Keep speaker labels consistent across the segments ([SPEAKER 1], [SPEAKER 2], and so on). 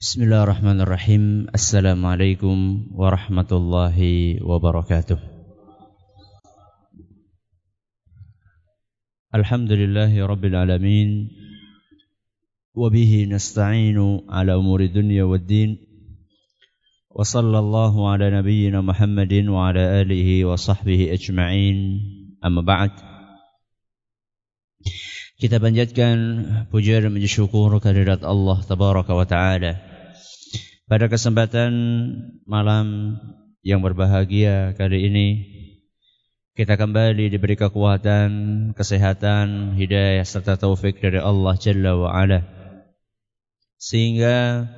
[SPEAKER 1] بسم الله الرحمن الرحيم السلام عليكم ورحمة الله وبركاته الحمد لله رب العالمين وبه نستعين على أمور الدنيا والدين وصلى الله على نبينا محمد وعلى آله وصحبه أجمعين أما بعد Kita panjatkan puja dan puji syukur kehadirat Allah Tabaraka wa Ta'ala. Pada kesempatan malam yang berbahagia kali ini, kita kembali diberi kekuatan, kesehatan, hidayah serta taufik dari Allah Jalla wa Ala. Sehingga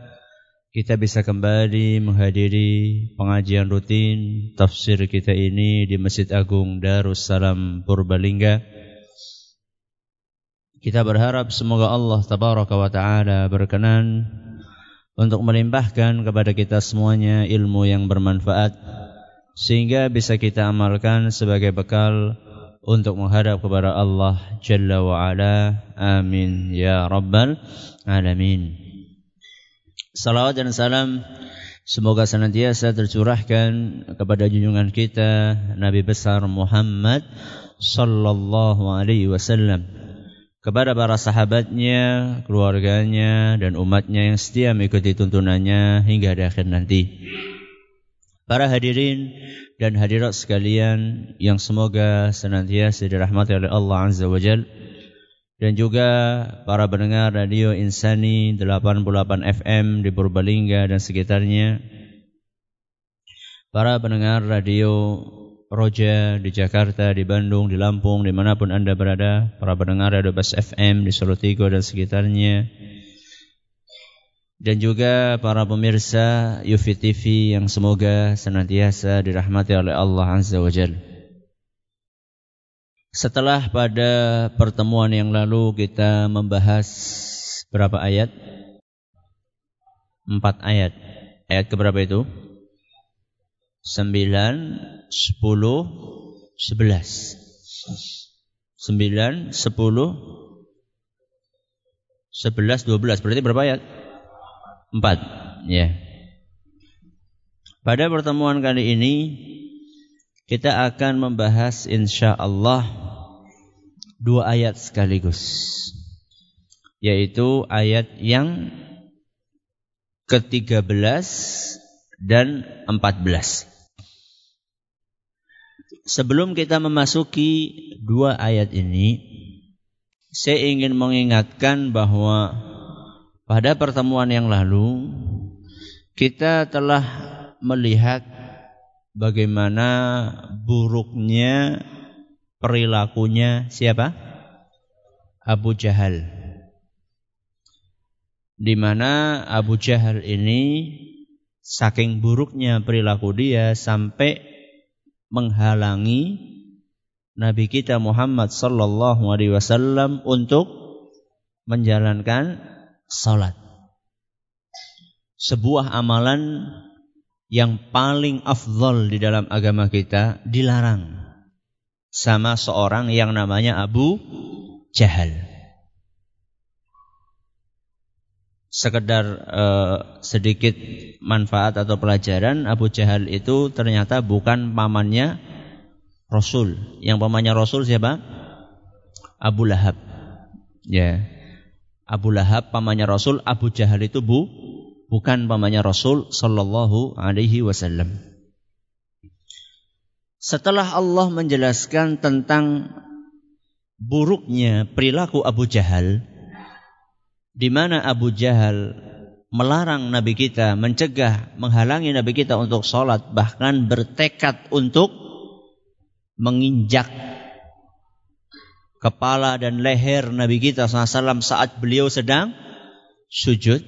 [SPEAKER 1] kita bisa kembali menghadiri pengajian rutin tafsir kita ini di Masjid Agung Darussalam Purbalingga kita berharap semoga Allah tabaraka wa taala berkenan untuk melimpahkan kepada kita semuanya ilmu yang bermanfaat sehingga bisa kita amalkan sebagai bekal untuk menghadap kepada Allah Jalla wa Ala. Amin ya rabbal alamin. Salawat dan salam semoga senantiasa tercurahkan kepada junjungan kita Nabi besar Muhammad sallallahu alaihi wasallam kepada para sahabatnya, keluarganya, dan umatnya yang setia mengikuti tuntunannya hingga di akhir nanti. Para hadirin dan hadirat sekalian yang semoga senantiasa dirahmati oleh Allah Azza wa Jal dan juga para pendengar radio Insani 88 FM di Purbalingga dan sekitarnya para pendengar radio Roja di Jakarta, di Bandung, di Lampung, di mana pun Anda berada, para pendengar Radio Bas FM di Solo Tigo dan sekitarnya, dan juga para pemirsa Yufi TV yang semoga senantiasa dirahmati oleh Allah Azza wa Jal. Setelah pada pertemuan yang lalu kita membahas berapa ayat? Empat ayat. Ayat keberapa itu? Sembilan, sepuluh, sebelas. Sembilan, sepuluh, sebelas, dua belas. Berarti berapa ayat? Empat. Ya. Pada pertemuan kali ini kita akan membahas insya Allah dua ayat sekaligus. Yaitu ayat yang ke-13 dan 14. Sebelum kita memasuki dua ayat ini, saya ingin mengingatkan bahwa pada pertemuan yang lalu kita telah melihat bagaimana buruknya perilakunya siapa? Abu Jahal. Di mana Abu Jahal ini saking buruknya perilaku dia sampai menghalangi Nabi kita Muhammad sallallahu alaihi wasallam untuk menjalankan salat. Sebuah amalan yang paling afdol di dalam agama kita dilarang sama seorang yang namanya Abu Jahal. Sekedar uh, sedikit manfaat atau pelajaran Abu Jahal itu ternyata bukan pamannya Rasul. Yang pamannya Rasul siapa? Abu Lahab. Ya. Abu Lahab pamannya Rasul, Abu Jahal itu bu bukan pamannya Rasul sallallahu alaihi wasallam. Setelah Allah menjelaskan tentang buruknya perilaku Abu Jahal, di mana Abu Jahal melarang Nabi kita, mencegah, menghalangi Nabi kita untuk sholat, bahkan bertekad untuk menginjak kepala dan leher Nabi kita SAW saat beliau sedang sujud.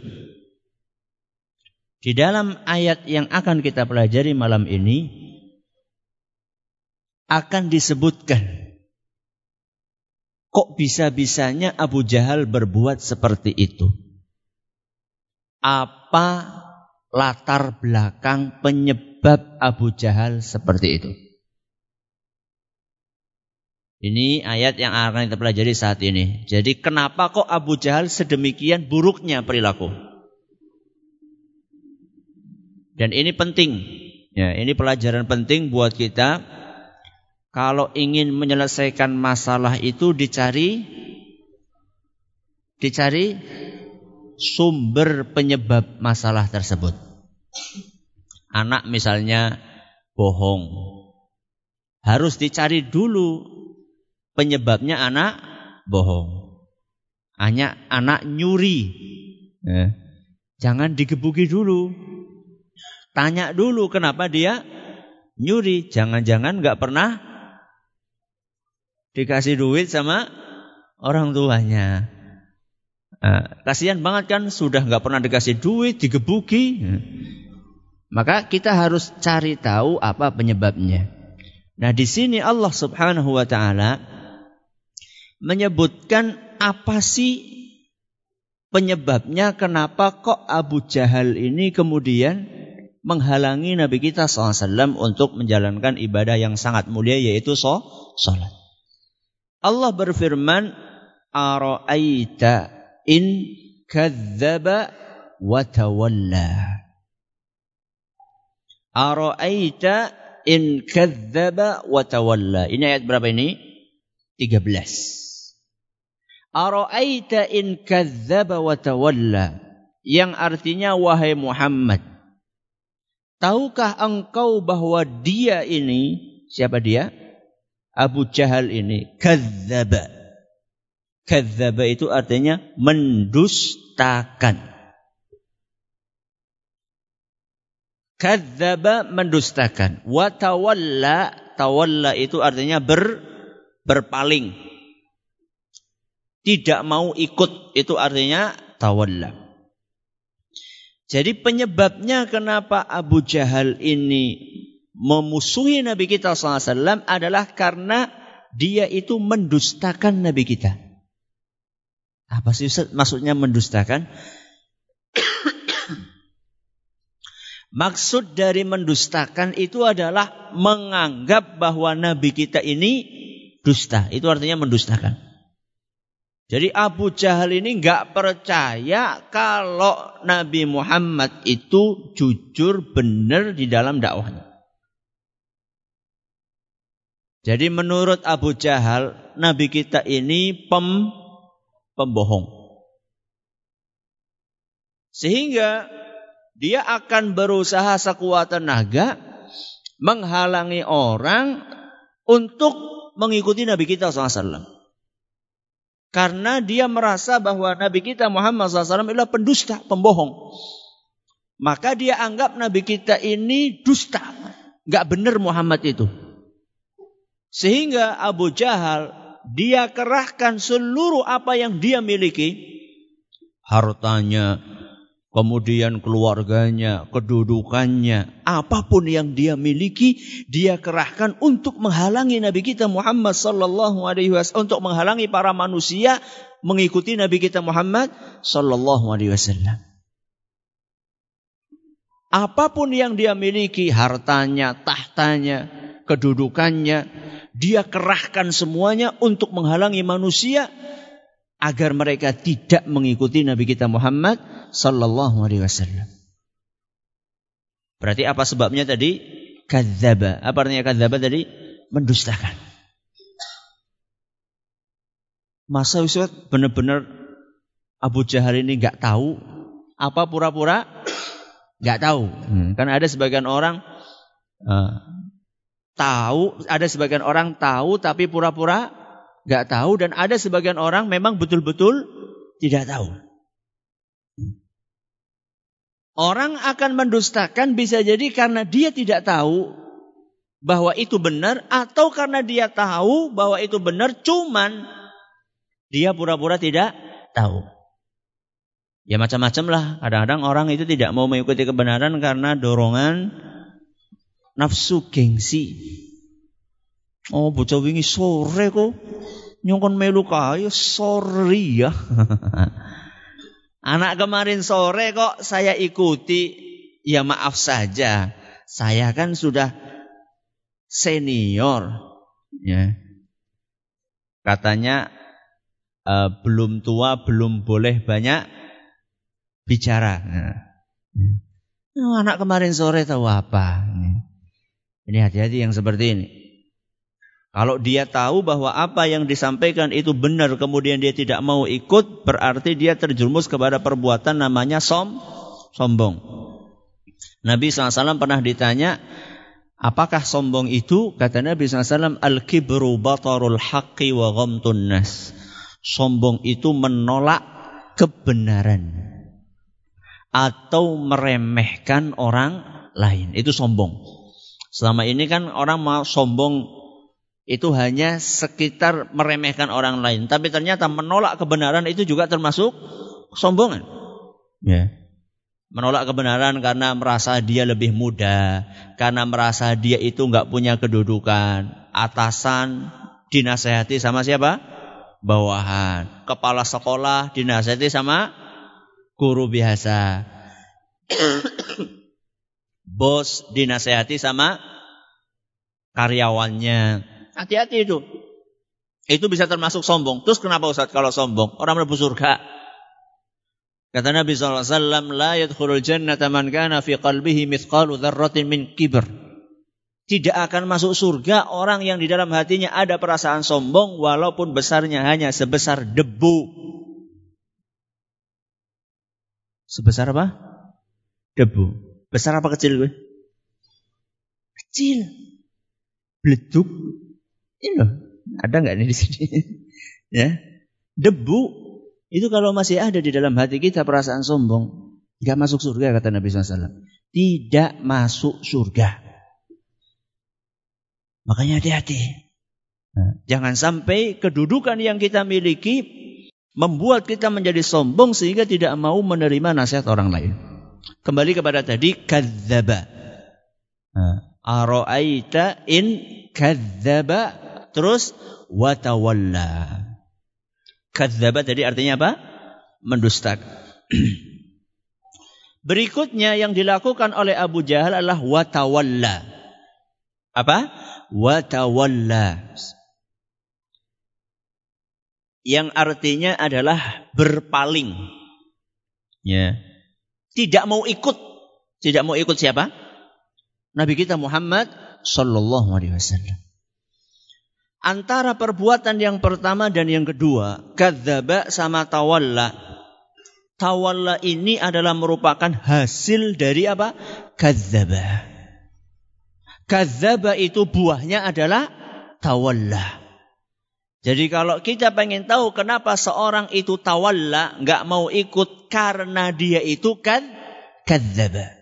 [SPEAKER 1] Di dalam ayat yang akan kita pelajari malam ini akan disebutkan Kok bisa-bisanya Abu Jahal berbuat seperti itu? Apa latar belakang penyebab Abu Jahal seperti itu? Ini ayat yang akan kita pelajari saat ini. Jadi kenapa kok Abu Jahal sedemikian buruknya perilaku? Dan ini penting. Ya, ini pelajaran penting buat kita. Kalau ingin menyelesaikan masalah itu dicari dicari sumber penyebab masalah tersebut. Anak misalnya bohong. Harus dicari dulu penyebabnya anak bohong. Hanya anak nyuri. Ya. Jangan digebuki dulu. Tanya dulu kenapa dia nyuri. Jangan-jangan nggak pernah dikasih duit sama orang tuanya. Nah, kasihan banget kan sudah nggak pernah dikasih duit, digebuki. Maka kita harus cari tahu apa penyebabnya. Nah di sini Allah Subhanahu Wa Taala menyebutkan apa sih penyebabnya kenapa kok Abu Jahal ini kemudian menghalangi Nabi kita SAW untuk menjalankan ibadah yang sangat mulia yaitu sholat. Allah berfirman, Ara'aita in kadzaba wa tawalla. Ara'aita in kadzaba wa tawalla. Ini ayat berapa ini? 13. Ara'aita in kadzaba wa tawalla. Yang artinya wahai Muhammad, Tahukah engkau bahwa dia ini, siapa dia? Abu Jahal ini, kadzaba. Kadzaba itu artinya mendustakan. Kadzaba mendustakan. Watawalla, tawalla itu artinya ber, berpaling. Tidak mau ikut itu artinya tawalla. Jadi penyebabnya kenapa Abu Jahal ini memusuhi Nabi kita SAW adalah karena dia itu mendustakan Nabi kita. Apa sih Ustaz? maksudnya mendustakan? Maksud dari mendustakan itu adalah menganggap bahwa Nabi kita ini dusta. Itu artinya mendustakan. Jadi Abu Jahal ini nggak percaya kalau Nabi Muhammad itu jujur benar di dalam dakwahnya. Jadi menurut Abu Jahal, Nabi kita ini pem, pembohong. Sehingga dia akan berusaha sekuat tenaga menghalangi orang untuk mengikuti Nabi kita SAW. Karena dia merasa bahwa Nabi kita Muhammad SAW adalah pendusta, pembohong. Maka dia anggap Nabi kita ini dusta. Gak benar Muhammad itu. Sehingga Abu Jahal, dia kerahkan seluruh apa yang dia miliki. Hartanya, kemudian keluarganya, kedudukannya, apa pun yang dia miliki, dia kerahkan untuk menghalangi Nabi kita Muhammad sallallahu alaihi wasallam, untuk menghalangi para manusia mengikuti Nabi kita Muhammad sallallahu alaihi wasallam. Apa pun yang dia miliki, hartanya, tahtanya, kedudukannya, dia kerahkan semuanya untuk menghalangi manusia agar mereka tidak mengikuti Nabi kita Muhammad sallallahu alaihi wasallam. Berarti apa sebabnya tadi? Kadzaba. Apa artinya kadzaba tadi? Mendustakan. Masa Ustaz benar-benar Abu Jahal ini nggak tahu apa pura-pura nggak tahu. Hmm. Kan ada sebagian orang uh, tahu, ada sebagian orang tahu tapi pura-pura nggak tahu dan ada sebagian orang memang betul-betul tidak tahu. Orang akan mendustakan bisa jadi karena dia tidak tahu bahwa itu benar atau karena dia tahu bahwa itu benar cuman dia pura-pura tidak tahu. Ya macam-macam lah. Kadang-kadang orang itu tidak mau mengikuti kebenaran karena dorongan nafsu gengsi. Oh bocah wingi sore kok nyongkon melu kaya sorry ya. Anak kemarin sore kok saya ikuti, ya maaf saja. Saya kan sudah senior. Ya. Katanya uh, belum tua, belum boleh banyak bicara. Nah. Oh, anak kemarin sore tahu apa? Ini hati-hati yang seperti ini. Kalau dia tahu bahwa apa yang disampaikan itu benar kemudian dia tidak mau ikut berarti dia terjerumus kepada perbuatan namanya som sombong. Nabi SAW pernah ditanya apakah sombong itu? Kata Nabi SAW al-kibru batarul haqqi wa ghamtun nas. Sombong itu menolak kebenaran atau meremehkan orang lain. Itu sombong. Selama ini kan orang mau sombong itu hanya sekitar meremehkan orang lain. Tapi ternyata menolak kebenaran itu juga termasuk kesombongan. Ya. Menolak kebenaran karena merasa dia lebih muda, karena merasa dia itu nggak punya kedudukan, atasan dinasehati sama siapa? Bawahan. Kepala sekolah dinasehati sama guru biasa. Bos dinasehati sama karyawannya. Hati-hati itu. Itu bisa termasuk sombong. Terus kenapa Ustaz kalau sombong? Orang mlebu surga. Kata Nabi SAW, La yadkhulul jannata man kana fi qalbihi mithqalu dharratin min kibr. Tidak akan masuk surga orang yang di dalam hatinya ada perasaan sombong walaupun besarnya hanya sebesar debu. Sebesar apa? Debu. Besar apa kecil gue? Kecil. Bleduk ini loh, ada nggak nih di sini? ya, debu itu kalau masih ada di dalam hati kita perasaan sombong, nggak masuk surga kata Nabi SAW. Tidak masuk surga. Makanya hati-hati. Nah, jangan sampai kedudukan yang kita miliki membuat kita menjadi sombong sehingga tidak mau menerima nasihat orang lain. Kembali kepada tadi kadzaba. Aro'aita in kadzaba terus watawalla. Kadzdzaba tadi artinya apa? Mendustakan. Berikutnya yang dilakukan oleh Abu Jahal adalah watawalla. Apa? Watawalla. Yang artinya adalah berpaling. Ya. Tidak mau ikut. Tidak mau ikut siapa? Nabi kita Muhammad sallallahu alaihi wasallam antara perbuatan yang pertama dan yang kedua, kadzaba sama tawalla. Tawalla ini adalah merupakan hasil dari apa? Kadzaba. Kadzaba itu buahnya adalah tawalla. Jadi kalau kita pengen tahu kenapa seorang itu tawalla, nggak mau ikut karena dia itu kan kadzaba.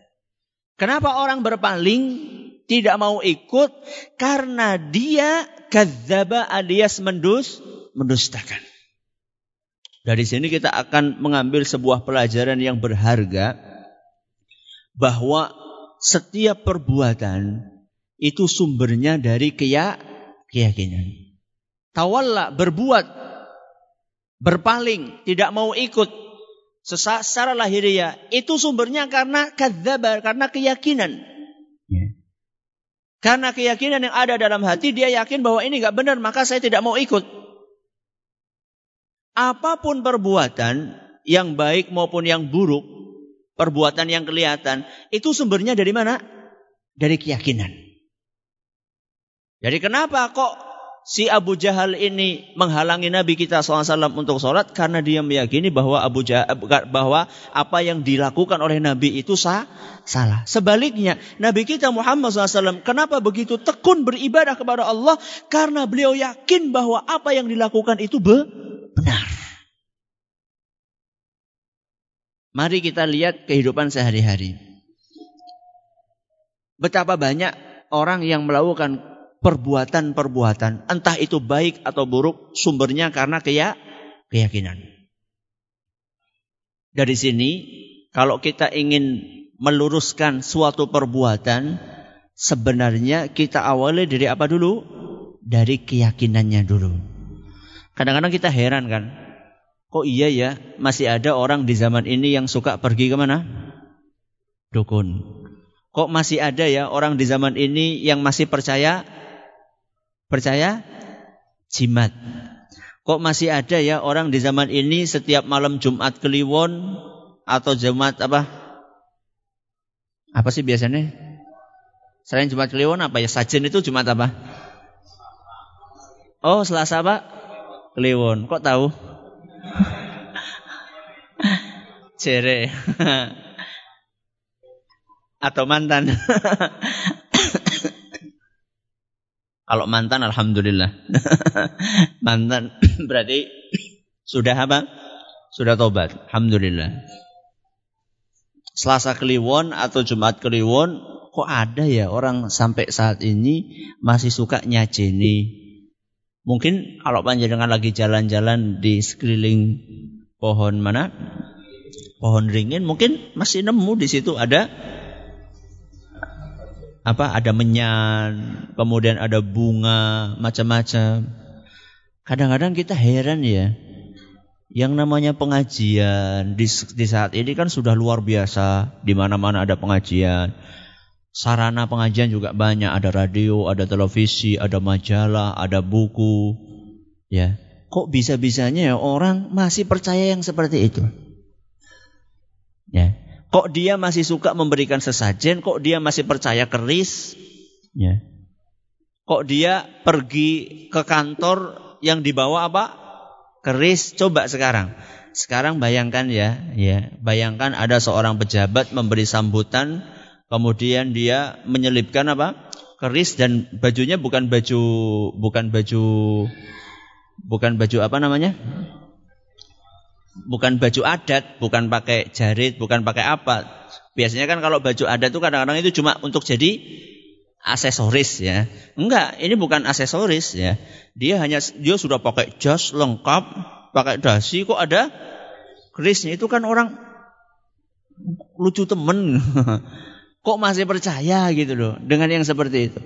[SPEAKER 1] Kenapa orang berpaling tidak mau ikut karena dia kadzaba alias mendus, mendustakan. Dari sini kita akan mengambil sebuah pelajaran yang berharga bahwa setiap perbuatan itu sumbernya dari keyakinan. Tawalla berbuat berpaling, tidak mau ikut secara lahiriah itu sumbernya karena kadzaba, karena keyakinan. Karena keyakinan yang ada dalam hati, dia yakin bahwa ini nggak benar, maka saya tidak mau ikut. Apa pun perbuatan, yang baik maupun yang buruk, perbuatan yang kelihatan, itu sumbernya dari mana? Dari keyakinan. Jadi kenapa kok si Abu Jahal ini menghalangi Nabi kita SAW untuk sholat karena dia meyakini bahwa Abu Jahal, bahwa apa yang dilakukan oleh Nabi itu sah, salah. Sebaliknya, Nabi kita Muhammad SAW kenapa begitu tekun beribadah kepada Allah? Karena beliau yakin bahwa apa yang dilakukan itu benar. Mari kita lihat kehidupan sehari-hari. Betapa banyak orang yang melakukan perbuatan-perbuatan, entah itu baik atau buruk, sumbernya karena keya keyakinan. Dari sini, kalau kita ingin meluruskan suatu perbuatan, sebenarnya kita awali dari apa dulu? Dari keyakinannya dulu. Kadang-kadang kita heran kan, kok iya ya masih ada orang di zaman ini yang suka pergi ke mana? Dukun. Kok masih ada ya orang di zaman ini yang masih percaya Percaya? Jimat. Kok masih ada ya orang di zaman ini setiap malam Jumat Kliwon atau Jumat apa? Apa sih biasanya? Selain Jumat Kliwon apa ya? Sajen itu Jumat apa? Oh, Selasa apa? Kliwon. Kok tahu? Cere. Atau mantan. Kalau mantan alhamdulillah. mantan berarti sudah apa? Sudah tobat. Alhamdulillah. Selasa Kliwon atau Jumat Kliwon kok ada ya orang sampai saat ini masih suka nyajeni. Mungkin kalau panjenengan lagi jalan-jalan di sekeliling pohon mana? Pohon ringin mungkin masih nemu di situ ada apa? Ada menyan, kemudian ada bunga, macam-macam. Kadang-kadang kita heran ya. Yang namanya pengajian di, di saat ini kan sudah luar biasa, di mana-mana ada pengajian. Sarana pengajian juga banyak, ada radio, ada televisi, ada majalah, ada buku. Ya. Kok bisa-bisanya ya orang masih percaya yang seperti itu? Ya. Kok dia masih suka memberikan sesajen? Kok dia masih percaya keris? Ya. Kok dia pergi ke kantor yang dibawa apa? Keris. Coba sekarang. Sekarang bayangkan ya, ya, bayangkan ada seorang pejabat memberi sambutan Kemudian dia menyelipkan apa? Keris dan bajunya bukan baju bukan baju bukan baju apa namanya? Bukan baju adat, bukan pakai jarit, bukan pakai apa. Biasanya kan kalau baju adat itu kadang-kadang itu cuma untuk jadi aksesoris ya. Enggak, ini bukan aksesoris ya. Dia hanya dia sudah pakai jas lengkap, pakai dasi kok ada kerisnya itu kan orang lucu temen. Kok masih percaya gitu loh dengan yang seperti itu?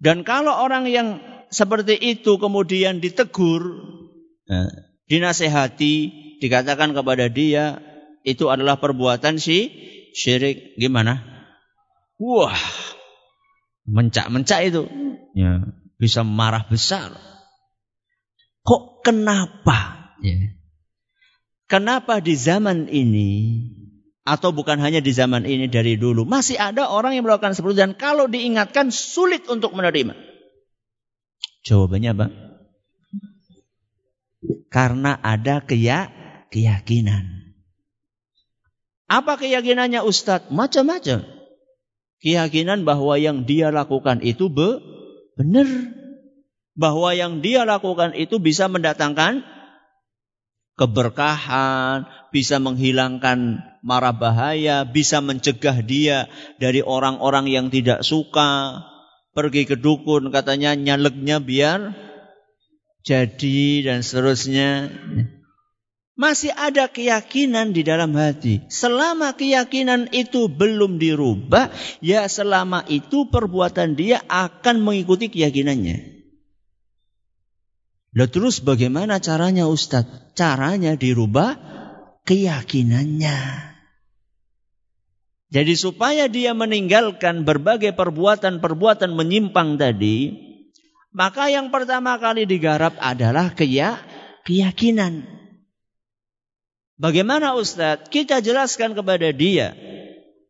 [SPEAKER 1] Dan kalau orang yang seperti itu kemudian ditegur, ya, dinasehati, dikatakan kepada dia itu adalah perbuatan si syirik, gimana? Wah, mencak-mencak itu, ya, bisa marah besar. Kok kenapa? Ya. Kenapa di zaman ini atau bukan hanya di zaman ini dari dulu. Masih ada orang yang melakukan seperti itu dan kalau diingatkan sulit untuk menerima. Jawabannya apa? Karena ada keya keyakinan. Apa keyakinannya Ustadz? Macam-macam. Keyakinan bahwa yang dia lakukan itu be benar. Bahwa yang dia lakukan itu bisa mendatangkan keberkahan, bisa menghilangkan mara bahaya, bisa mencegah dia dari orang-orang yang tidak suka. Pergi ke dukun katanya nyaleknya biar jadi dan seterusnya. Masih ada keyakinan di dalam hati. Selama keyakinan itu belum dirubah, ya selama itu perbuatan dia akan mengikuti keyakinannya. Lah terus bagaimana caranya Ustadz? Caranya dirubah keyakinannya. Jadi supaya dia meninggalkan berbagai perbuatan-perbuatan menyimpang tadi, maka yang pertama kali digarap adalah keyakinan. Bagaimana Ustadz? Kita jelaskan kepada dia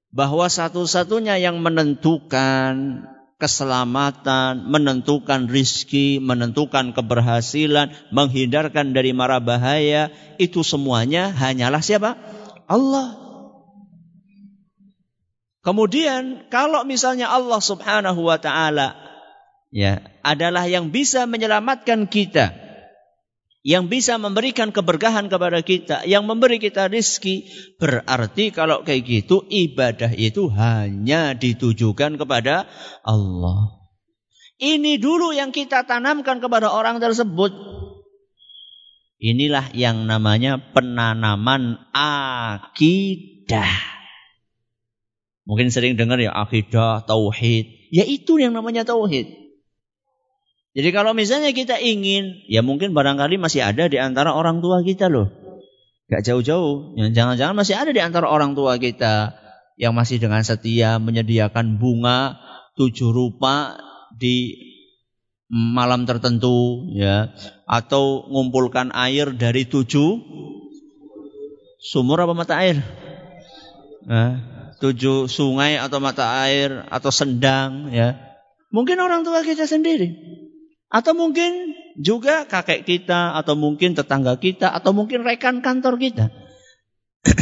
[SPEAKER 1] bahwa satu-satunya yang menentukan keselamatan, menentukan rizki, menentukan keberhasilan, menghindarkan dari mara bahaya, itu semuanya hanyalah siapa? Allah. Kemudian kalau misalnya Allah Subhanahu wa taala ya adalah yang bisa menyelamatkan kita, yang bisa memberikan keberkahan kepada kita, yang memberi kita rizki. Berarti kalau kayak gitu ibadah itu hanya ditujukan kepada Allah. Ini dulu yang kita tanamkan kepada orang tersebut. Inilah yang namanya penanaman akidah. Mungkin sering dengar ya akidah, tauhid. Ya itu yang namanya tauhid. Jadi kalau misalnya kita ingin, ya mungkin barangkali masih ada di antara orang tua kita loh. Gak jauh-jauh. Jangan-jangan masih ada di antara orang tua kita yang masih dengan setia menyediakan bunga tujuh rupa di malam tertentu ya atau ngumpulkan air dari tujuh sumur apa mata air nah, tujuh sungai atau mata air atau sendang ya. Mungkin orang tua kita sendiri. Atau mungkin juga kakek kita atau mungkin tetangga kita atau mungkin rekan kantor kita.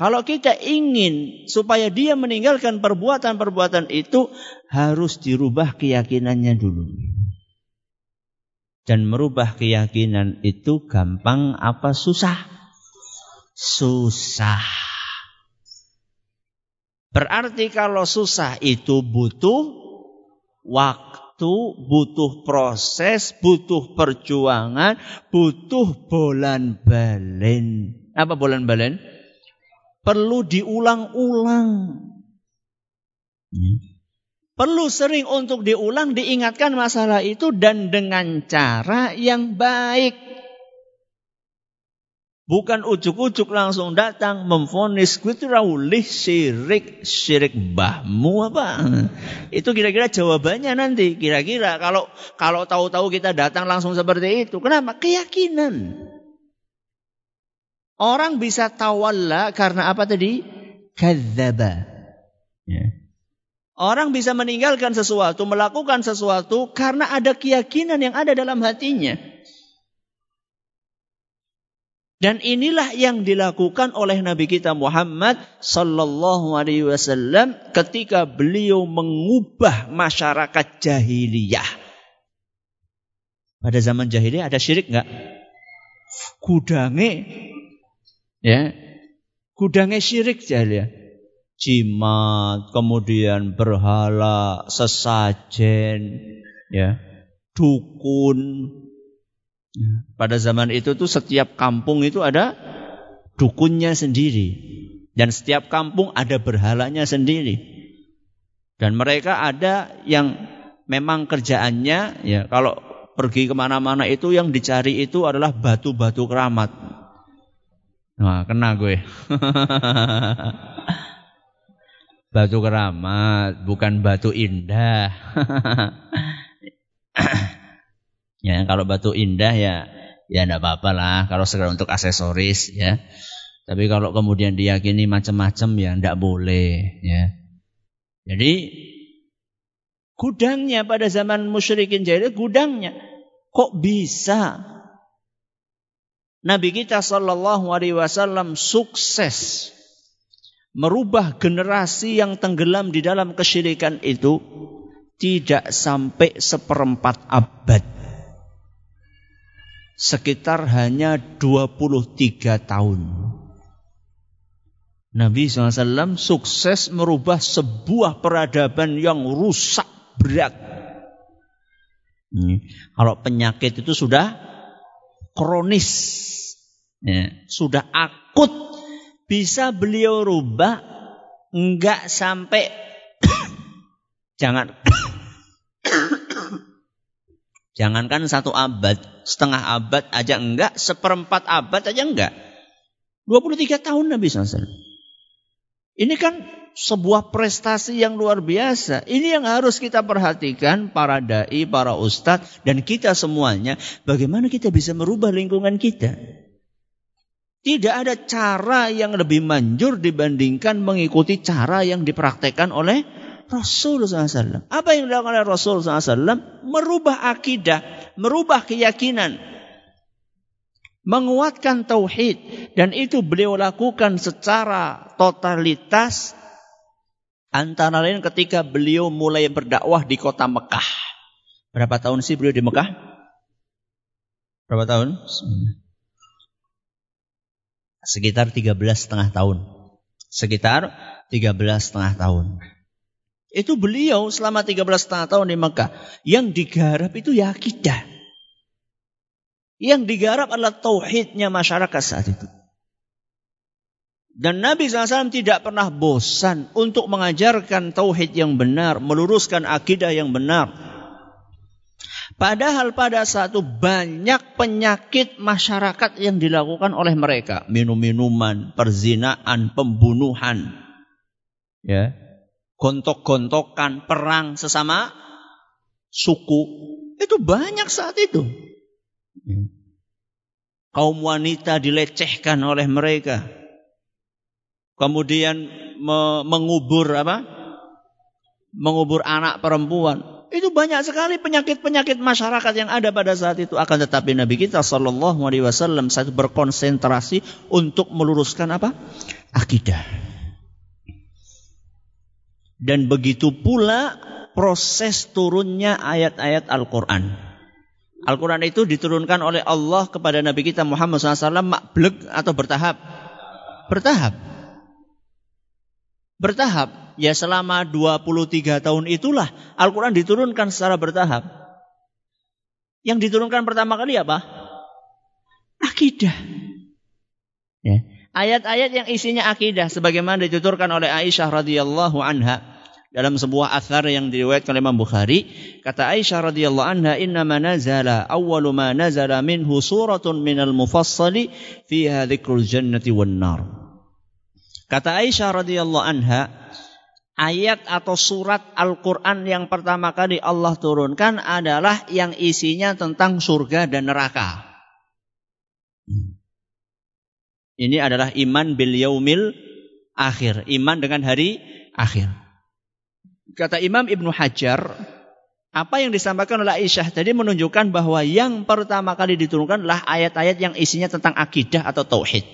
[SPEAKER 1] Kalau kita ingin supaya dia meninggalkan perbuatan-perbuatan itu harus dirubah keyakinannya dulu. Dan merubah keyakinan itu gampang apa susah? Susah. Berarti kalau susah itu butuh waktu, butuh proses, butuh perjuangan, butuh bolan balen. Apa bolan balen? Perlu diulang-ulang. Hmm. Perlu sering untuk diulang, diingatkan masalah itu dan dengan cara yang baik. Bukan ujuk-ujuk langsung datang memfonis gue itu raulih syirik syirik bahmu apa? Itu kira-kira jawabannya nanti. Kira-kira kalau kalau tahu-tahu kita datang langsung seperti itu, kenapa? Keyakinan. Orang bisa tawalla karena apa tadi? Kadzaba. Ya. Orang bisa meninggalkan sesuatu, melakukan sesuatu karena ada keyakinan yang ada dalam hatinya. Dan inilah yang dilakukan oleh Nabi kita Muhammad sallallahu alaihi wasallam ketika beliau mengubah masyarakat jahiliyah. Pada zaman jahiliyah ada syirik enggak? Kudange ya. Kudange syirik jahiliyah. Jimat, kemudian berhala, sesajen, ya. Dukun, Ya. Pada zaman itu tuh setiap kampung itu ada dukunnya sendiri. Dan setiap kampung ada berhalanya sendiri. Dan mereka ada yang memang kerjaannya ya kalau pergi ke mana-mana itu yang dicari itu adalah batu-batu keramat. Nah, kena gue. batu keramat, bukan batu indah. Ya, kalau batu indah ya ya enggak apa-apa lah kalau segera untuk aksesoris ya. Tapi kalau kemudian diyakini macam-macam ya enggak boleh ya. Jadi gudangnya pada zaman musyrikin jahiliyah gudangnya kok bisa Nabi kita sallallahu alaihi wasallam sukses merubah generasi yang tenggelam di dalam kesyirikan itu tidak sampai seperempat abad sekitar hanya 23 tahun. Nabi SAW sukses merubah sebuah peradaban yang rusak berat. Ini, kalau penyakit itu sudah kronis, ya, sudah akut, bisa beliau rubah enggak sampai jangan Jangankan satu abad, setengah abad aja enggak, seperempat abad aja enggak. 23 tahun Nabi SAW. Ini kan sebuah prestasi yang luar biasa. Ini yang harus kita perhatikan para dai, para ustadz, dan kita semuanya. Bagaimana kita bisa merubah lingkungan kita. Tidak ada cara yang lebih manjur dibandingkan mengikuti cara yang dipraktekkan oleh Rasul SAW. Apa yang dilakukan oleh Rasul SAW? Merubah akidah, merubah keyakinan, menguatkan tauhid dan itu beliau lakukan secara totalitas antara lain ketika beliau mulai berdakwah di kota Mekah. Berapa tahun sih beliau di Mekah? Berapa tahun? Sekitar 13 setengah tahun. Sekitar 13 setengah tahun. Itu beliau selama 13 setengah tahun di Mekah. Yang digarap itu ya akidah. Yang digarap adalah tauhidnya masyarakat saat itu. Dan Nabi SAW tidak pernah bosan untuk mengajarkan tauhid yang benar, meluruskan akidah yang benar. Padahal pada satu banyak penyakit masyarakat yang dilakukan oleh mereka. Minum-minuman, perzinaan, pembunuhan. Ya, gontok-gontokan, perang sesama suku. Itu banyak saat itu. Ya. Kaum wanita dilecehkan oleh mereka. Kemudian me, mengubur apa? Mengubur anak perempuan. Itu banyak sekali penyakit-penyakit masyarakat yang ada pada saat itu. Akan tetapi Nabi kita Shallallahu Alaihi Wasallam saat berkonsentrasi untuk meluruskan apa? Akidah. Dan begitu pula proses turunnya ayat-ayat Al-Quran. Al-Quran itu diturunkan oleh Allah kepada Nabi kita Muhammad SAW makblek atau bertahap? Bertahap. Bertahap ya selama 23 tahun itulah Al-Quran diturunkan secara bertahap. Yang diturunkan pertama kali apa? Akidah. Ya. Ayat-ayat yang isinya akidah sebagaimana dituturkan oleh Aisyah radhiyallahu anha dalam sebuah athar yang diriwayatkan oleh Imam Bukhari kata Aisyah radhiyallahu anha inna ma nazala awwalu ma nazala minhu suratun minal mufassali fiha dzikrul jannati wan nar kata Aisyah radhiyallahu anha ayat atau surat Al-Quran yang pertama kali Allah turunkan adalah yang isinya tentang surga dan neraka. Ini adalah iman bil yaumil akhir. Iman dengan hari akhir. Kata Imam Ibnu Hajar, apa yang disampaikan oleh Aisyah tadi menunjukkan bahwa yang pertama kali diturunkan adalah ayat-ayat yang isinya tentang akidah atau tauhid.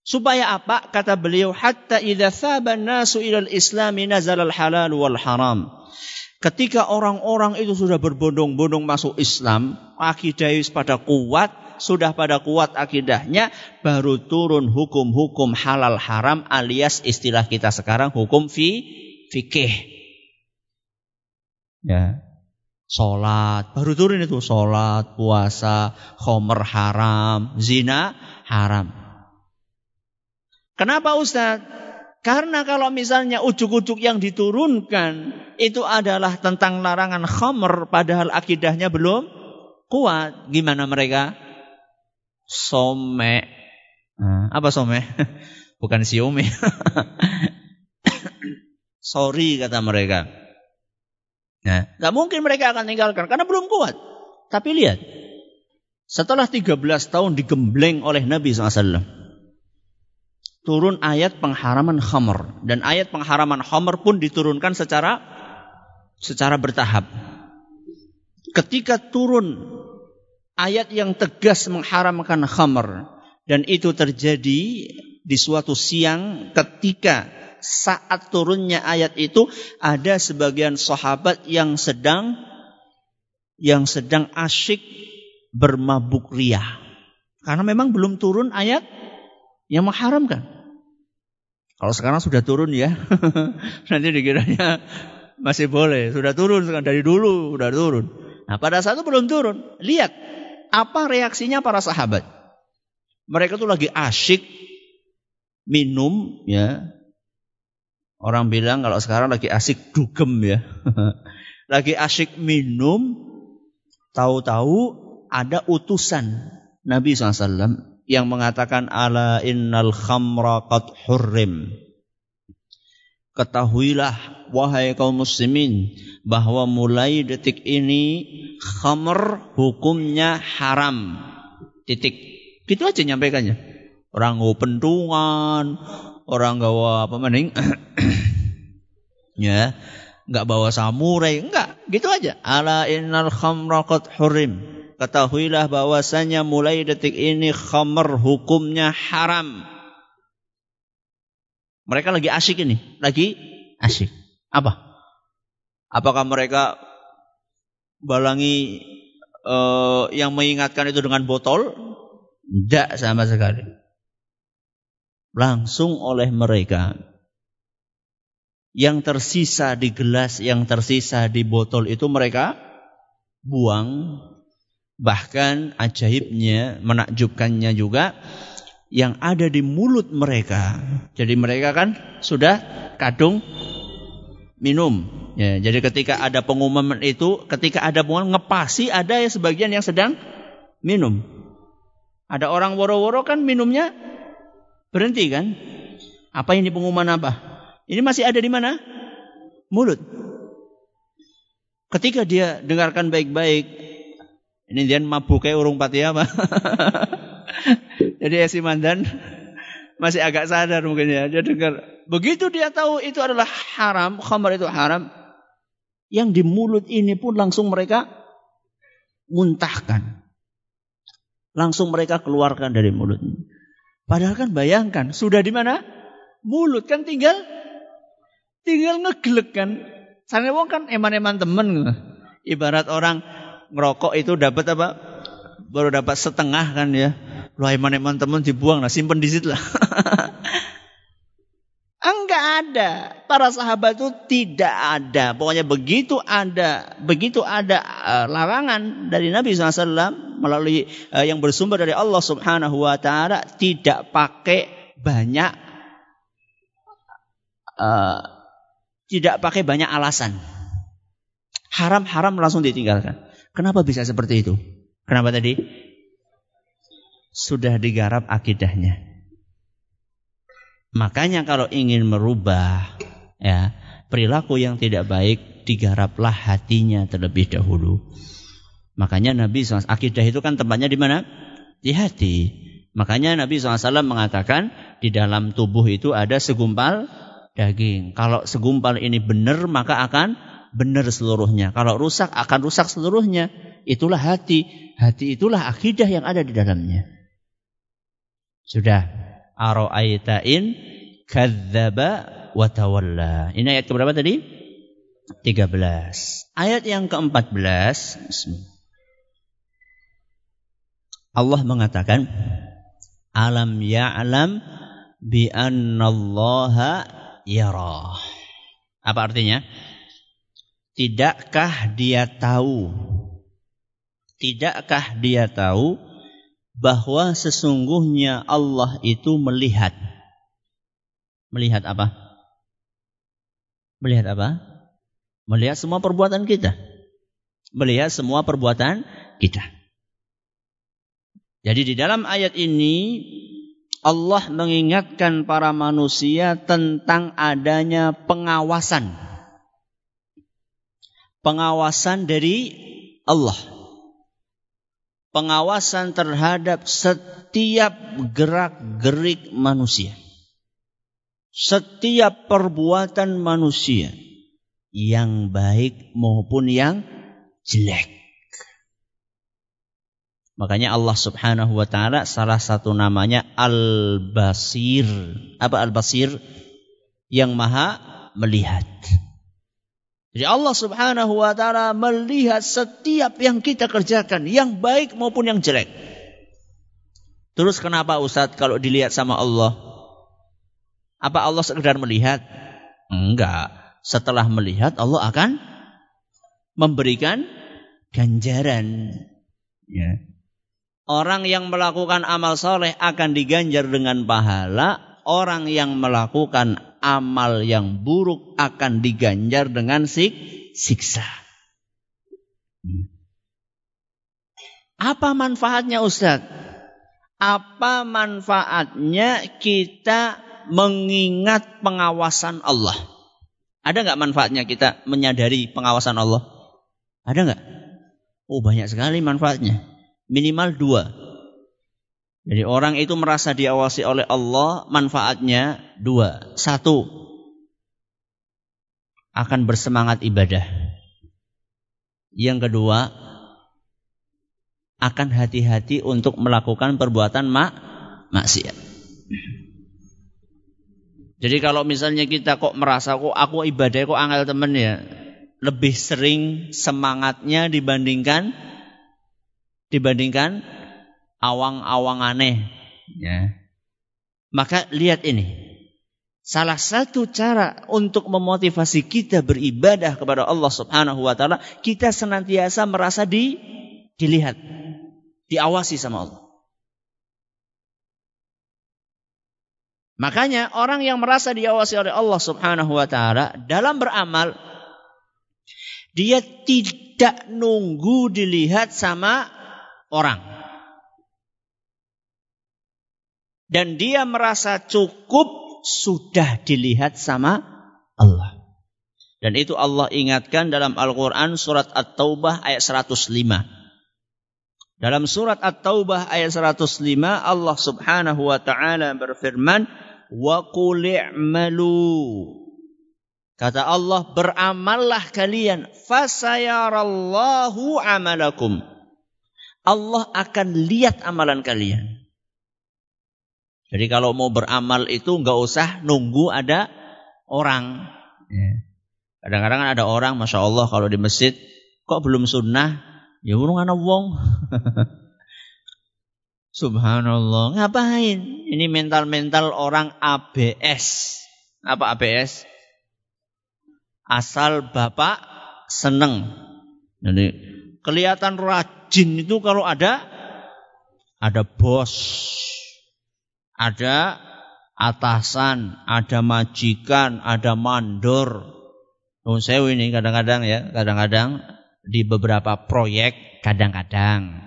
[SPEAKER 1] Supaya apa? Kata beliau, hatta idza thaba nasu ilal islami nazal al halal wal haram. Ketika orang-orang itu sudah berbondong-bondong masuk Islam, akidah pada kuat, sudah pada kuat akidahnya, baru turun hukum-hukum halal haram alias istilah kita sekarang hukum fi fikih. Ya. Salat, baru turun itu salat, puasa, khomer haram, zina haram. Kenapa Ustaz? Karena kalau misalnya ujuk-ujuk yang diturunkan itu adalah tentang larangan khamr padahal akidahnya belum kuat. Gimana mereka? Some. Nah, apa some? Bukan siome. Sorry kata mereka. Nah, gak mungkin mereka akan tinggalkan karena belum kuat. Tapi lihat, setelah 13 tahun digembleng oleh Nabi SAW turun ayat pengharaman khamr dan ayat pengharaman khamr pun diturunkan secara secara bertahap. Ketika turun ayat yang tegas mengharamkan khamr dan itu terjadi di suatu siang ketika saat turunnya ayat itu ada sebagian sahabat yang sedang yang sedang asyik bermabuk ria. Karena memang belum turun ayat yang mengharamkan. Kalau sekarang sudah turun ya, nanti dikiranya masih boleh. Sudah turun dari dulu, sudah turun. Nah pada saat itu belum turun. Lihat apa reaksinya para sahabat. Mereka tuh lagi asyik minum ya. Orang bilang kalau sekarang lagi asyik dugem ya. lagi asyik minum, tahu-tahu ada utusan Nabi SAW yang mengatakan ala innal khamra qad hurrim. Ketahuilah wahai kaum muslimin bahwa mulai detik ini khamr hukumnya haram. Titik. Gitu aja nyampaikannya. Orang ngau pentungan, orang gawa apa maning? ya, enggak bawa samurai, enggak, gitu aja. Ala innal khamra qad hurrim. Ketahuilah bahwasanya mulai detik ini khamr hukumnya haram. Mereka lagi asyik ini, lagi asyik. Apa? Apakah mereka balangi uh, yang mengingatkan itu dengan botol? Tidak sama sekali. Langsung oleh mereka. Yang tersisa di gelas, yang tersisa di botol itu mereka buang Bahkan ajaibnya, menakjubkannya juga yang ada di mulut mereka. Jadi mereka kan sudah kadung minum. Ya, jadi ketika ada pengumuman itu, ketika ada pengumuman ngepasi ada ya sebagian yang sedang minum. Ada orang woro-woro kan minumnya berhenti kan? Apa ini pengumuman apa? Ini masih ada di mana? Mulut. Ketika dia dengarkan baik-baik, ini dia mabuk kayak urung pati apa? Jadi Esi Mandan masih agak sadar mungkin ya. Dia dengar. Begitu dia tahu itu adalah haram, khamar itu haram, yang di mulut ini pun langsung mereka muntahkan. Langsung mereka keluarkan dari mulut. Padahal kan bayangkan, sudah di mana? Mulut kan tinggal tinggal ngegelek kan. Sana wong kan eman-eman temen. Ibarat orang ngerokok itu dapat apa? Baru dapat setengah kan ya. Lu eman-eman temen dibuang lah, simpen di situ lah. Enggak ada. Para sahabat itu tidak ada. Pokoknya begitu ada, begitu ada uh, larangan dari Nabi SAW melalui uh, yang bersumber dari Allah Subhanahu Wa Taala tidak pakai banyak, uh, tidak pakai banyak alasan. Haram-haram langsung ditinggalkan. Kenapa bisa seperti itu? Kenapa tadi? sudah digarap akidahnya. Makanya kalau ingin merubah ya perilaku yang tidak baik digaraplah hatinya terlebih dahulu. Makanya Nabi SAW, akidah itu kan tempatnya di mana? Di hati. Makanya Nabi SAW mengatakan di dalam tubuh itu ada segumpal daging. Kalau segumpal ini benar maka akan benar seluruhnya. Kalau rusak akan rusak seluruhnya. Itulah hati. Hati itulah akidah yang ada di dalamnya. Sudah. Aro'aita in kadzdzaba wa tawalla. Ini ayat keberapa tadi? 13. Ayat yang ke-14. Allah mengatakan alam ya'lam bi annallaha yara. Apa artinya? Tidakkah dia tahu? Tidakkah dia tahu bahwa sesungguhnya Allah itu melihat. Melihat apa? Melihat apa? Melihat semua perbuatan kita. Melihat semua perbuatan kita. Jadi di dalam ayat ini Allah mengingatkan para manusia tentang adanya pengawasan. Pengawasan dari Allah pengawasan terhadap setiap gerak-gerik manusia. Setiap perbuatan manusia yang baik maupun yang jelek. Makanya Allah Subhanahu wa taala salah satu namanya Al-Basir. Apa Al-Basir? Yang Maha melihat. Jadi Allah Subhanahu wa taala melihat setiap yang kita kerjakan, yang baik maupun yang jelek. Terus kenapa Ustadz kalau dilihat sama Allah? Apa Allah sekedar melihat? Enggak. Setelah melihat Allah akan memberikan ganjaran. Ya. Orang yang melakukan amal soleh akan diganjar dengan pahala. Orang yang melakukan amal yang buruk akan diganjar dengan sik siksa. Apa manfaatnya Ustaz? Apa manfaatnya kita mengingat pengawasan Allah? Ada nggak manfaatnya kita menyadari pengawasan Allah? Ada nggak? Oh banyak sekali manfaatnya. Minimal dua. Jadi orang itu merasa diawasi oleh Allah, manfaatnya dua. Satu, akan bersemangat ibadah. Yang kedua, akan hati-hati untuk melakukan perbuatan mak maksiat. Jadi kalau misalnya kita kok merasa kok aku ibadah kok angel temen ya, lebih sering semangatnya dibandingkan dibandingkan awang-awang aneh. Ya. Maka lihat ini. Salah satu cara untuk memotivasi kita beribadah kepada Allah Subhanahu wa taala, kita senantiasa merasa di dilihat, diawasi sama Allah. Makanya orang yang merasa diawasi oleh Allah Subhanahu wa taala dalam beramal dia tidak nunggu dilihat sama orang. dan dia merasa cukup sudah dilihat sama Allah. Dan itu Allah ingatkan dalam Al-Quran surat At-Taubah ayat 105. Dalam surat At-Taubah ayat 105 Allah Subhanahu wa taala berfirman, "Wa qul Kata Allah, beramallah kalian, fasayarallahu amalakum. Allah akan lihat amalan kalian. Jadi kalau mau beramal itu nggak usah nunggu ada orang. Ya. Kadang-kadang ada orang, masya Allah kalau di masjid kok belum sunnah, Ya urung ana wong. Subhanallah. Ngapain? Ini mental-mental orang ABS. Apa ABS? Asal Bapak seneng. Jadi kelihatan rajin itu kalau ada ada bos, ada atasan, ada majikan, ada mandor. Nun sewu ini kadang-kadang ya, kadang-kadang di beberapa proyek kadang-kadang.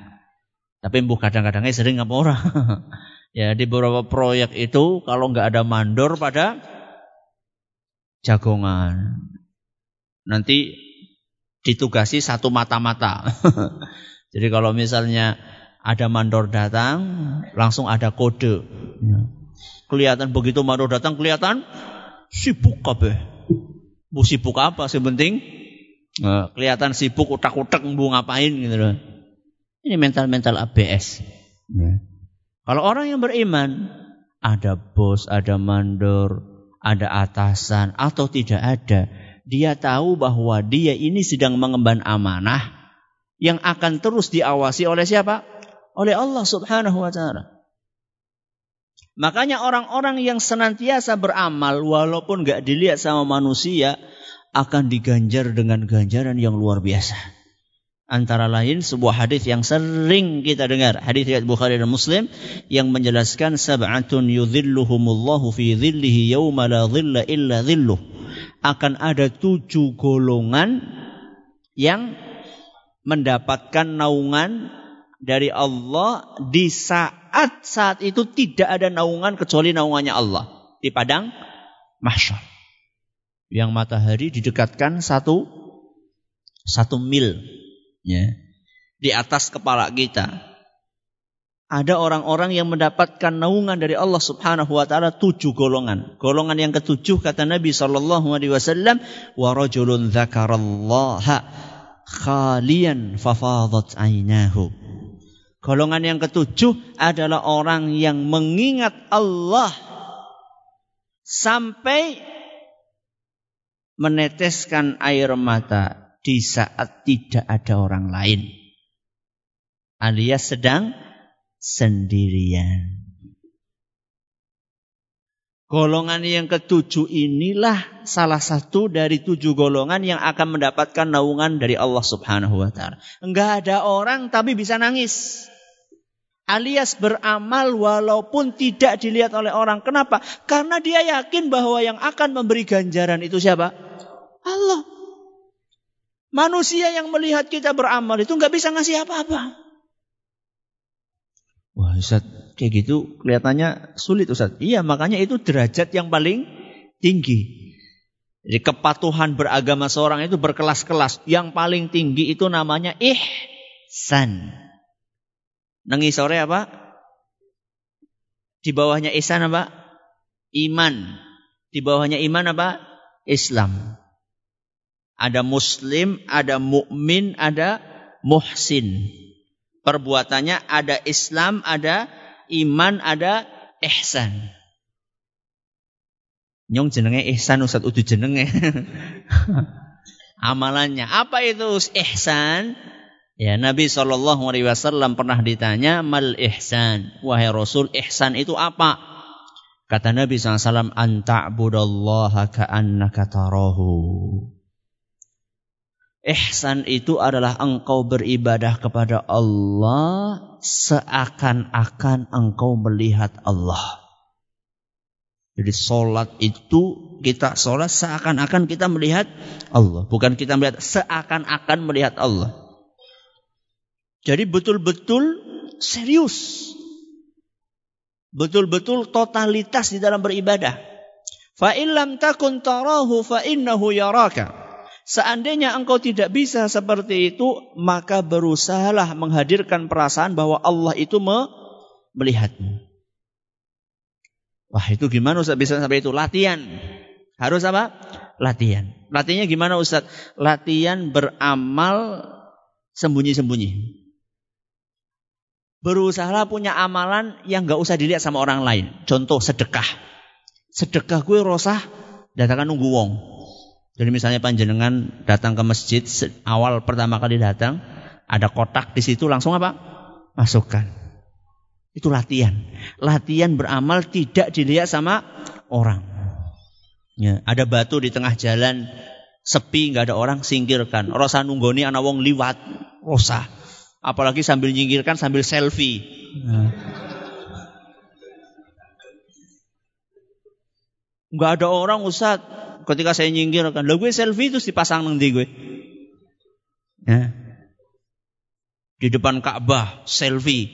[SPEAKER 1] Tapi bu kadang-kadangnya sering apa orang. ya di beberapa proyek itu kalau nggak ada mandor pada jagongan. Nanti ditugasi satu mata-mata. Jadi kalau misalnya ada mandor datang, langsung ada kode. Ya. Kelihatan begitu mandor datang, kelihatan sibuk kabeh. Bu sibuk apa? Sebenting Nah, kelihatan sibuk utak-utak mau ngapain gitu loh. Ini mental-mental ABS. Ya. Kalau orang yang beriman, ada bos, ada mandor, ada atasan atau tidak ada, dia tahu bahwa dia ini sedang mengemban amanah yang akan terus diawasi oleh siapa? Oleh Allah Subhanahu wa taala. Makanya orang-orang yang senantiasa beramal walaupun gak dilihat sama manusia, akan diganjar dengan ganjaran yang luar biasa. Antara lain sebuah hadis yang sering kita dengar, hadis riwayat Bukhari dan Muslim yang menjelaskan sab'atun yudhilluhumullahu fi dhillihi yauma la dhilla illa dhilluh. Akan ada tujuh golongan yang mendapatkan naungan dari Allah di saat saat itu tidak ada naungan kecuali naungannya Allah di padang mahsyar yang matahari didekatkan satu satu mil ya di atas kepala kita. Ada orang-orang yang mendapatkan naungan dari Allah Subhanahu wa taala tujuh golongan. Golongan yang ketujuh kata Nabi sallallahu alaihi wasallam, "Wa rajulun dzakarallaha khalian fafadat ainahu." Golongan yang ketujuh adalah orang yang mengingat Allah sampai meneteskan air mata di saat tidak ada orang lain. Alias sedang sendirian. Golongan yang ketujuh inilah salah satu dari tujuh golongan yang akan mendapatkan naungan dari Allah Subhanahu wa taala. Enggak ada orang tapi bisa nangis. Alias beramal walaupun tidak dilihat oleh orang. Kenapa? Karena dia yakin bahwa yang akan memberi ganjaran itu siapa? Allah. Manusia yang melihat kita beramal itu nggak bisa ngasih apa-apa. Wah, Ustaz, kayak gitu kelihatannya sulit Ustaz. Iya, makanya itu derajat yang paling tinggi. Jadi kepatuhan beragama seorang itu berkelas-kelas. Yang paling tinggi itu namanya ihsan. Nengi sore apa? Di bawahnya ihsan apa? Iman. Di bawahnya iman apa? Islam. Ada muslim, ada mukmin, ada muhsin. Perbuatannya ada Islam, ada iman, ada ihsan. Nyong jenenge ihsan Ustaz udah jenenge. Amalannya apa itu ihsan? Ya Nabi Shallallahu Alaihi Wasallam pernah ditanya mal ihsan, wahai Rasul ihsan itu apa? Kata Nabi SAW, anta'budallaha ka'annaka tarahu. Ihsan itu adalah engkau beribadah kepada Allah seakan-akan engkau melihat Allah. Jadi solat itu kita solat seakan-akan kita melihat Allah. Bukan kita melihat seakan-akan melihat Allah. Jadi betul-betul serius. Betul-betul totalitas di dalam beribadah. Fa illam takun tarahu fa innahu yaraka. Seandainya engkau tidak bisa seperti itu, maka berusahalah menghadirkan perasaan bahwa Allah itu me melihatmu. Wah itu gimana Ustaz bisa sampai itu? Latihan. Harus apa? Latihan. Latihannya gimana Ustaz? Latihan beramal sembunyi-sembunyi. Berusahalah punya amalan yang gak usah dilihat sama orang lain. Contoh sedekah. Sedekah gue rosah, datangkan nunggu wong. Jadi misalnya panjenengan datang ke masjid awal pertama kali datang ada kotak di situ langsung apa? Masukkan. Itu latihan. Latihan beramal tidak dilihat sama orang. Ya, ada batu di tengah jalan sepi nggak ada orang singkirkan. Rosa nunggoni anak wong liwat. Rosa. Apalagi sambil nyingkirkan sambil selfie. Nah. Nggak ada orang Ustadz ketika saya nyinggir kan, lo gue selfie terus dipasang nanti gue. Ya. Di depan Ka'bah selfie.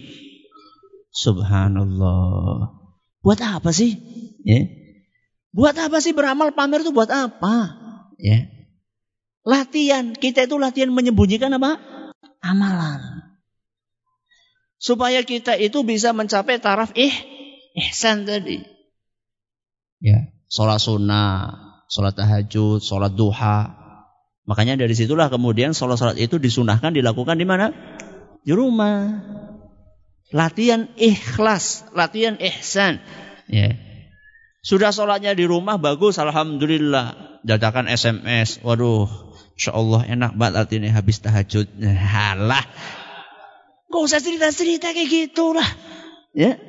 [SPEAKER 1] Subhanallah. Buat apa sih? Ya. Buat apa sih beramal pamer itu buat apa? Ya. Latihan, kita itu latihan menyembunyikan apa? Amalan. Supaya kita itu bisa mencapai taraf ih, ihsan tadi. Ya, sholat sunnah, sholat tahajud, sholat duha. Makanya dari situlah kemudian sholat-sholat itu disunahkan dilakukan di mana? Di rumah. Latihan ikhlas, latihan ihsan. Ya. Sudah sholatnya di rumah bagus, alhamdulillah. Dadakan SMS, waduh, insya Allah enak banget ini habis tahajud. Halah, gak usah cerita-cerita kayak gitulah. Ya,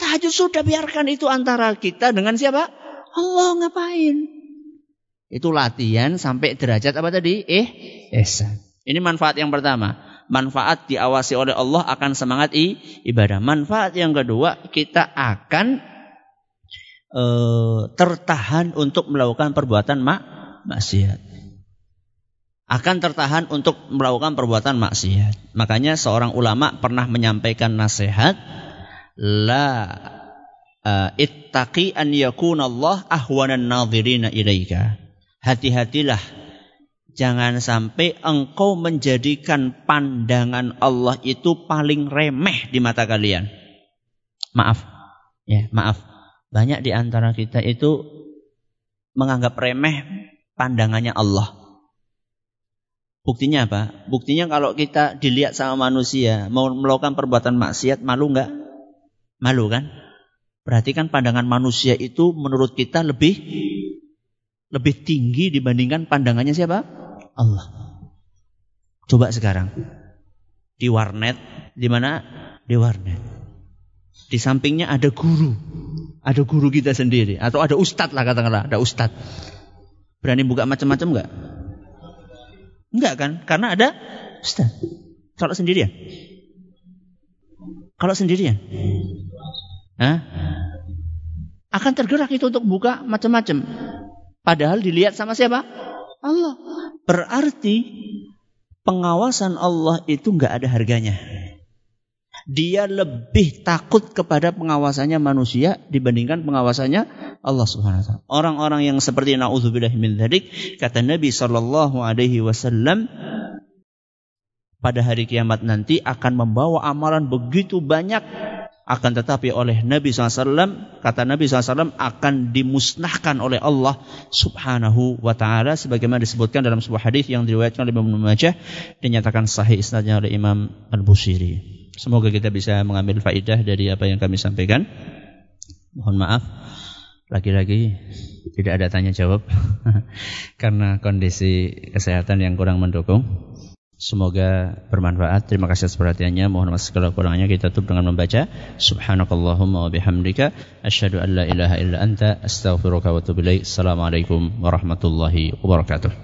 [SPEAKER 1] tahajud sudah biarkan itu antara kita dengan siapa? Allah ngapain? Itu latihan sampai derajat apa tadi? Eh, ihsan. Ini manfaat yang pertama. Manfaat diawasi oleh Allah akan semangat i, ibadah. Manfaat yang kedua, kita akan e, tertahan untuk melakukan perbuatan mak maksiat. Akan tertahan untuk melakukan perbuatan maksiat. Makanya seorang ulama pernah menyampaikan nasihat la uh, ittaqi an Allah ahwanan nadhirina ilaika. Hati-hatilah jangan sampai engkau menjadikan pandangan Allah itu paling remeh di mata kalian. Maaf. Ya, maaf. Banyak di antara kita itu menganggap remeh pandangannya Allah. Buktinya apa? Buktinya kalau kita dilihat sama manusia mau melakukan perbuatan maksiat malu nggak? Malu kan? Berarti kan pandangan manusia itu menurut kita lebih lebih tinggi dibandingkan pandangannya siapa? Allah. Coba sekarang di warnet, di mana? Di warnet. Di sampingnya ada guru, ada guru kita sendiri, atau ada ustadz lah katakanlah, ada ustadz. Berani buka macam-macam enggak? Enggak kan? Karena ada ustadz. Kalau sendirian? Kalau sendirian? Hah? Akan tergerak itu untuk buka macam-macam. Padahal dilihat sama siapa? Allah. Berarti pengawasan Allah itu nggak ada harganya. Dia lebih takut kepada pengawasannya manusia dibandingkan pengawasannya Allah Subhanahu wa taala. Orang-orang yang seperti naudzubillah min dzalik kata Nabi sallallahu alaihi wasallam pada hari kiamat nanti akan membawa amalan begitu banyak akan tetapi oleh Nabi SAW kata Nabi SAW akan dimusnahkan oleh Allah Subhanahu wa taala sebagaimana disebutkan dalam sebuah hadis yang diriwayatkan oleh Imam Majah dinyatakan sahih isnadnya oleh Imam Al-Busiri. Semoga kita bisa mengambil faidah dari apa yang kami sampaikan. Mohon maaf lagi-lagi tidak ada tanya jawab karena kondisi kesehatan yang kurang mendukung. Semoga bermanfaat. Terima kasih atas perhatiannya. Mohon maaf segala kurangnya kita tutup dengan membaca Subhanakallahumma wa bihamdika asyhadu an la ilaha illa anta astaghfiruka wa atubu. Assalamualaikum warahmatullahi wabarakatuh.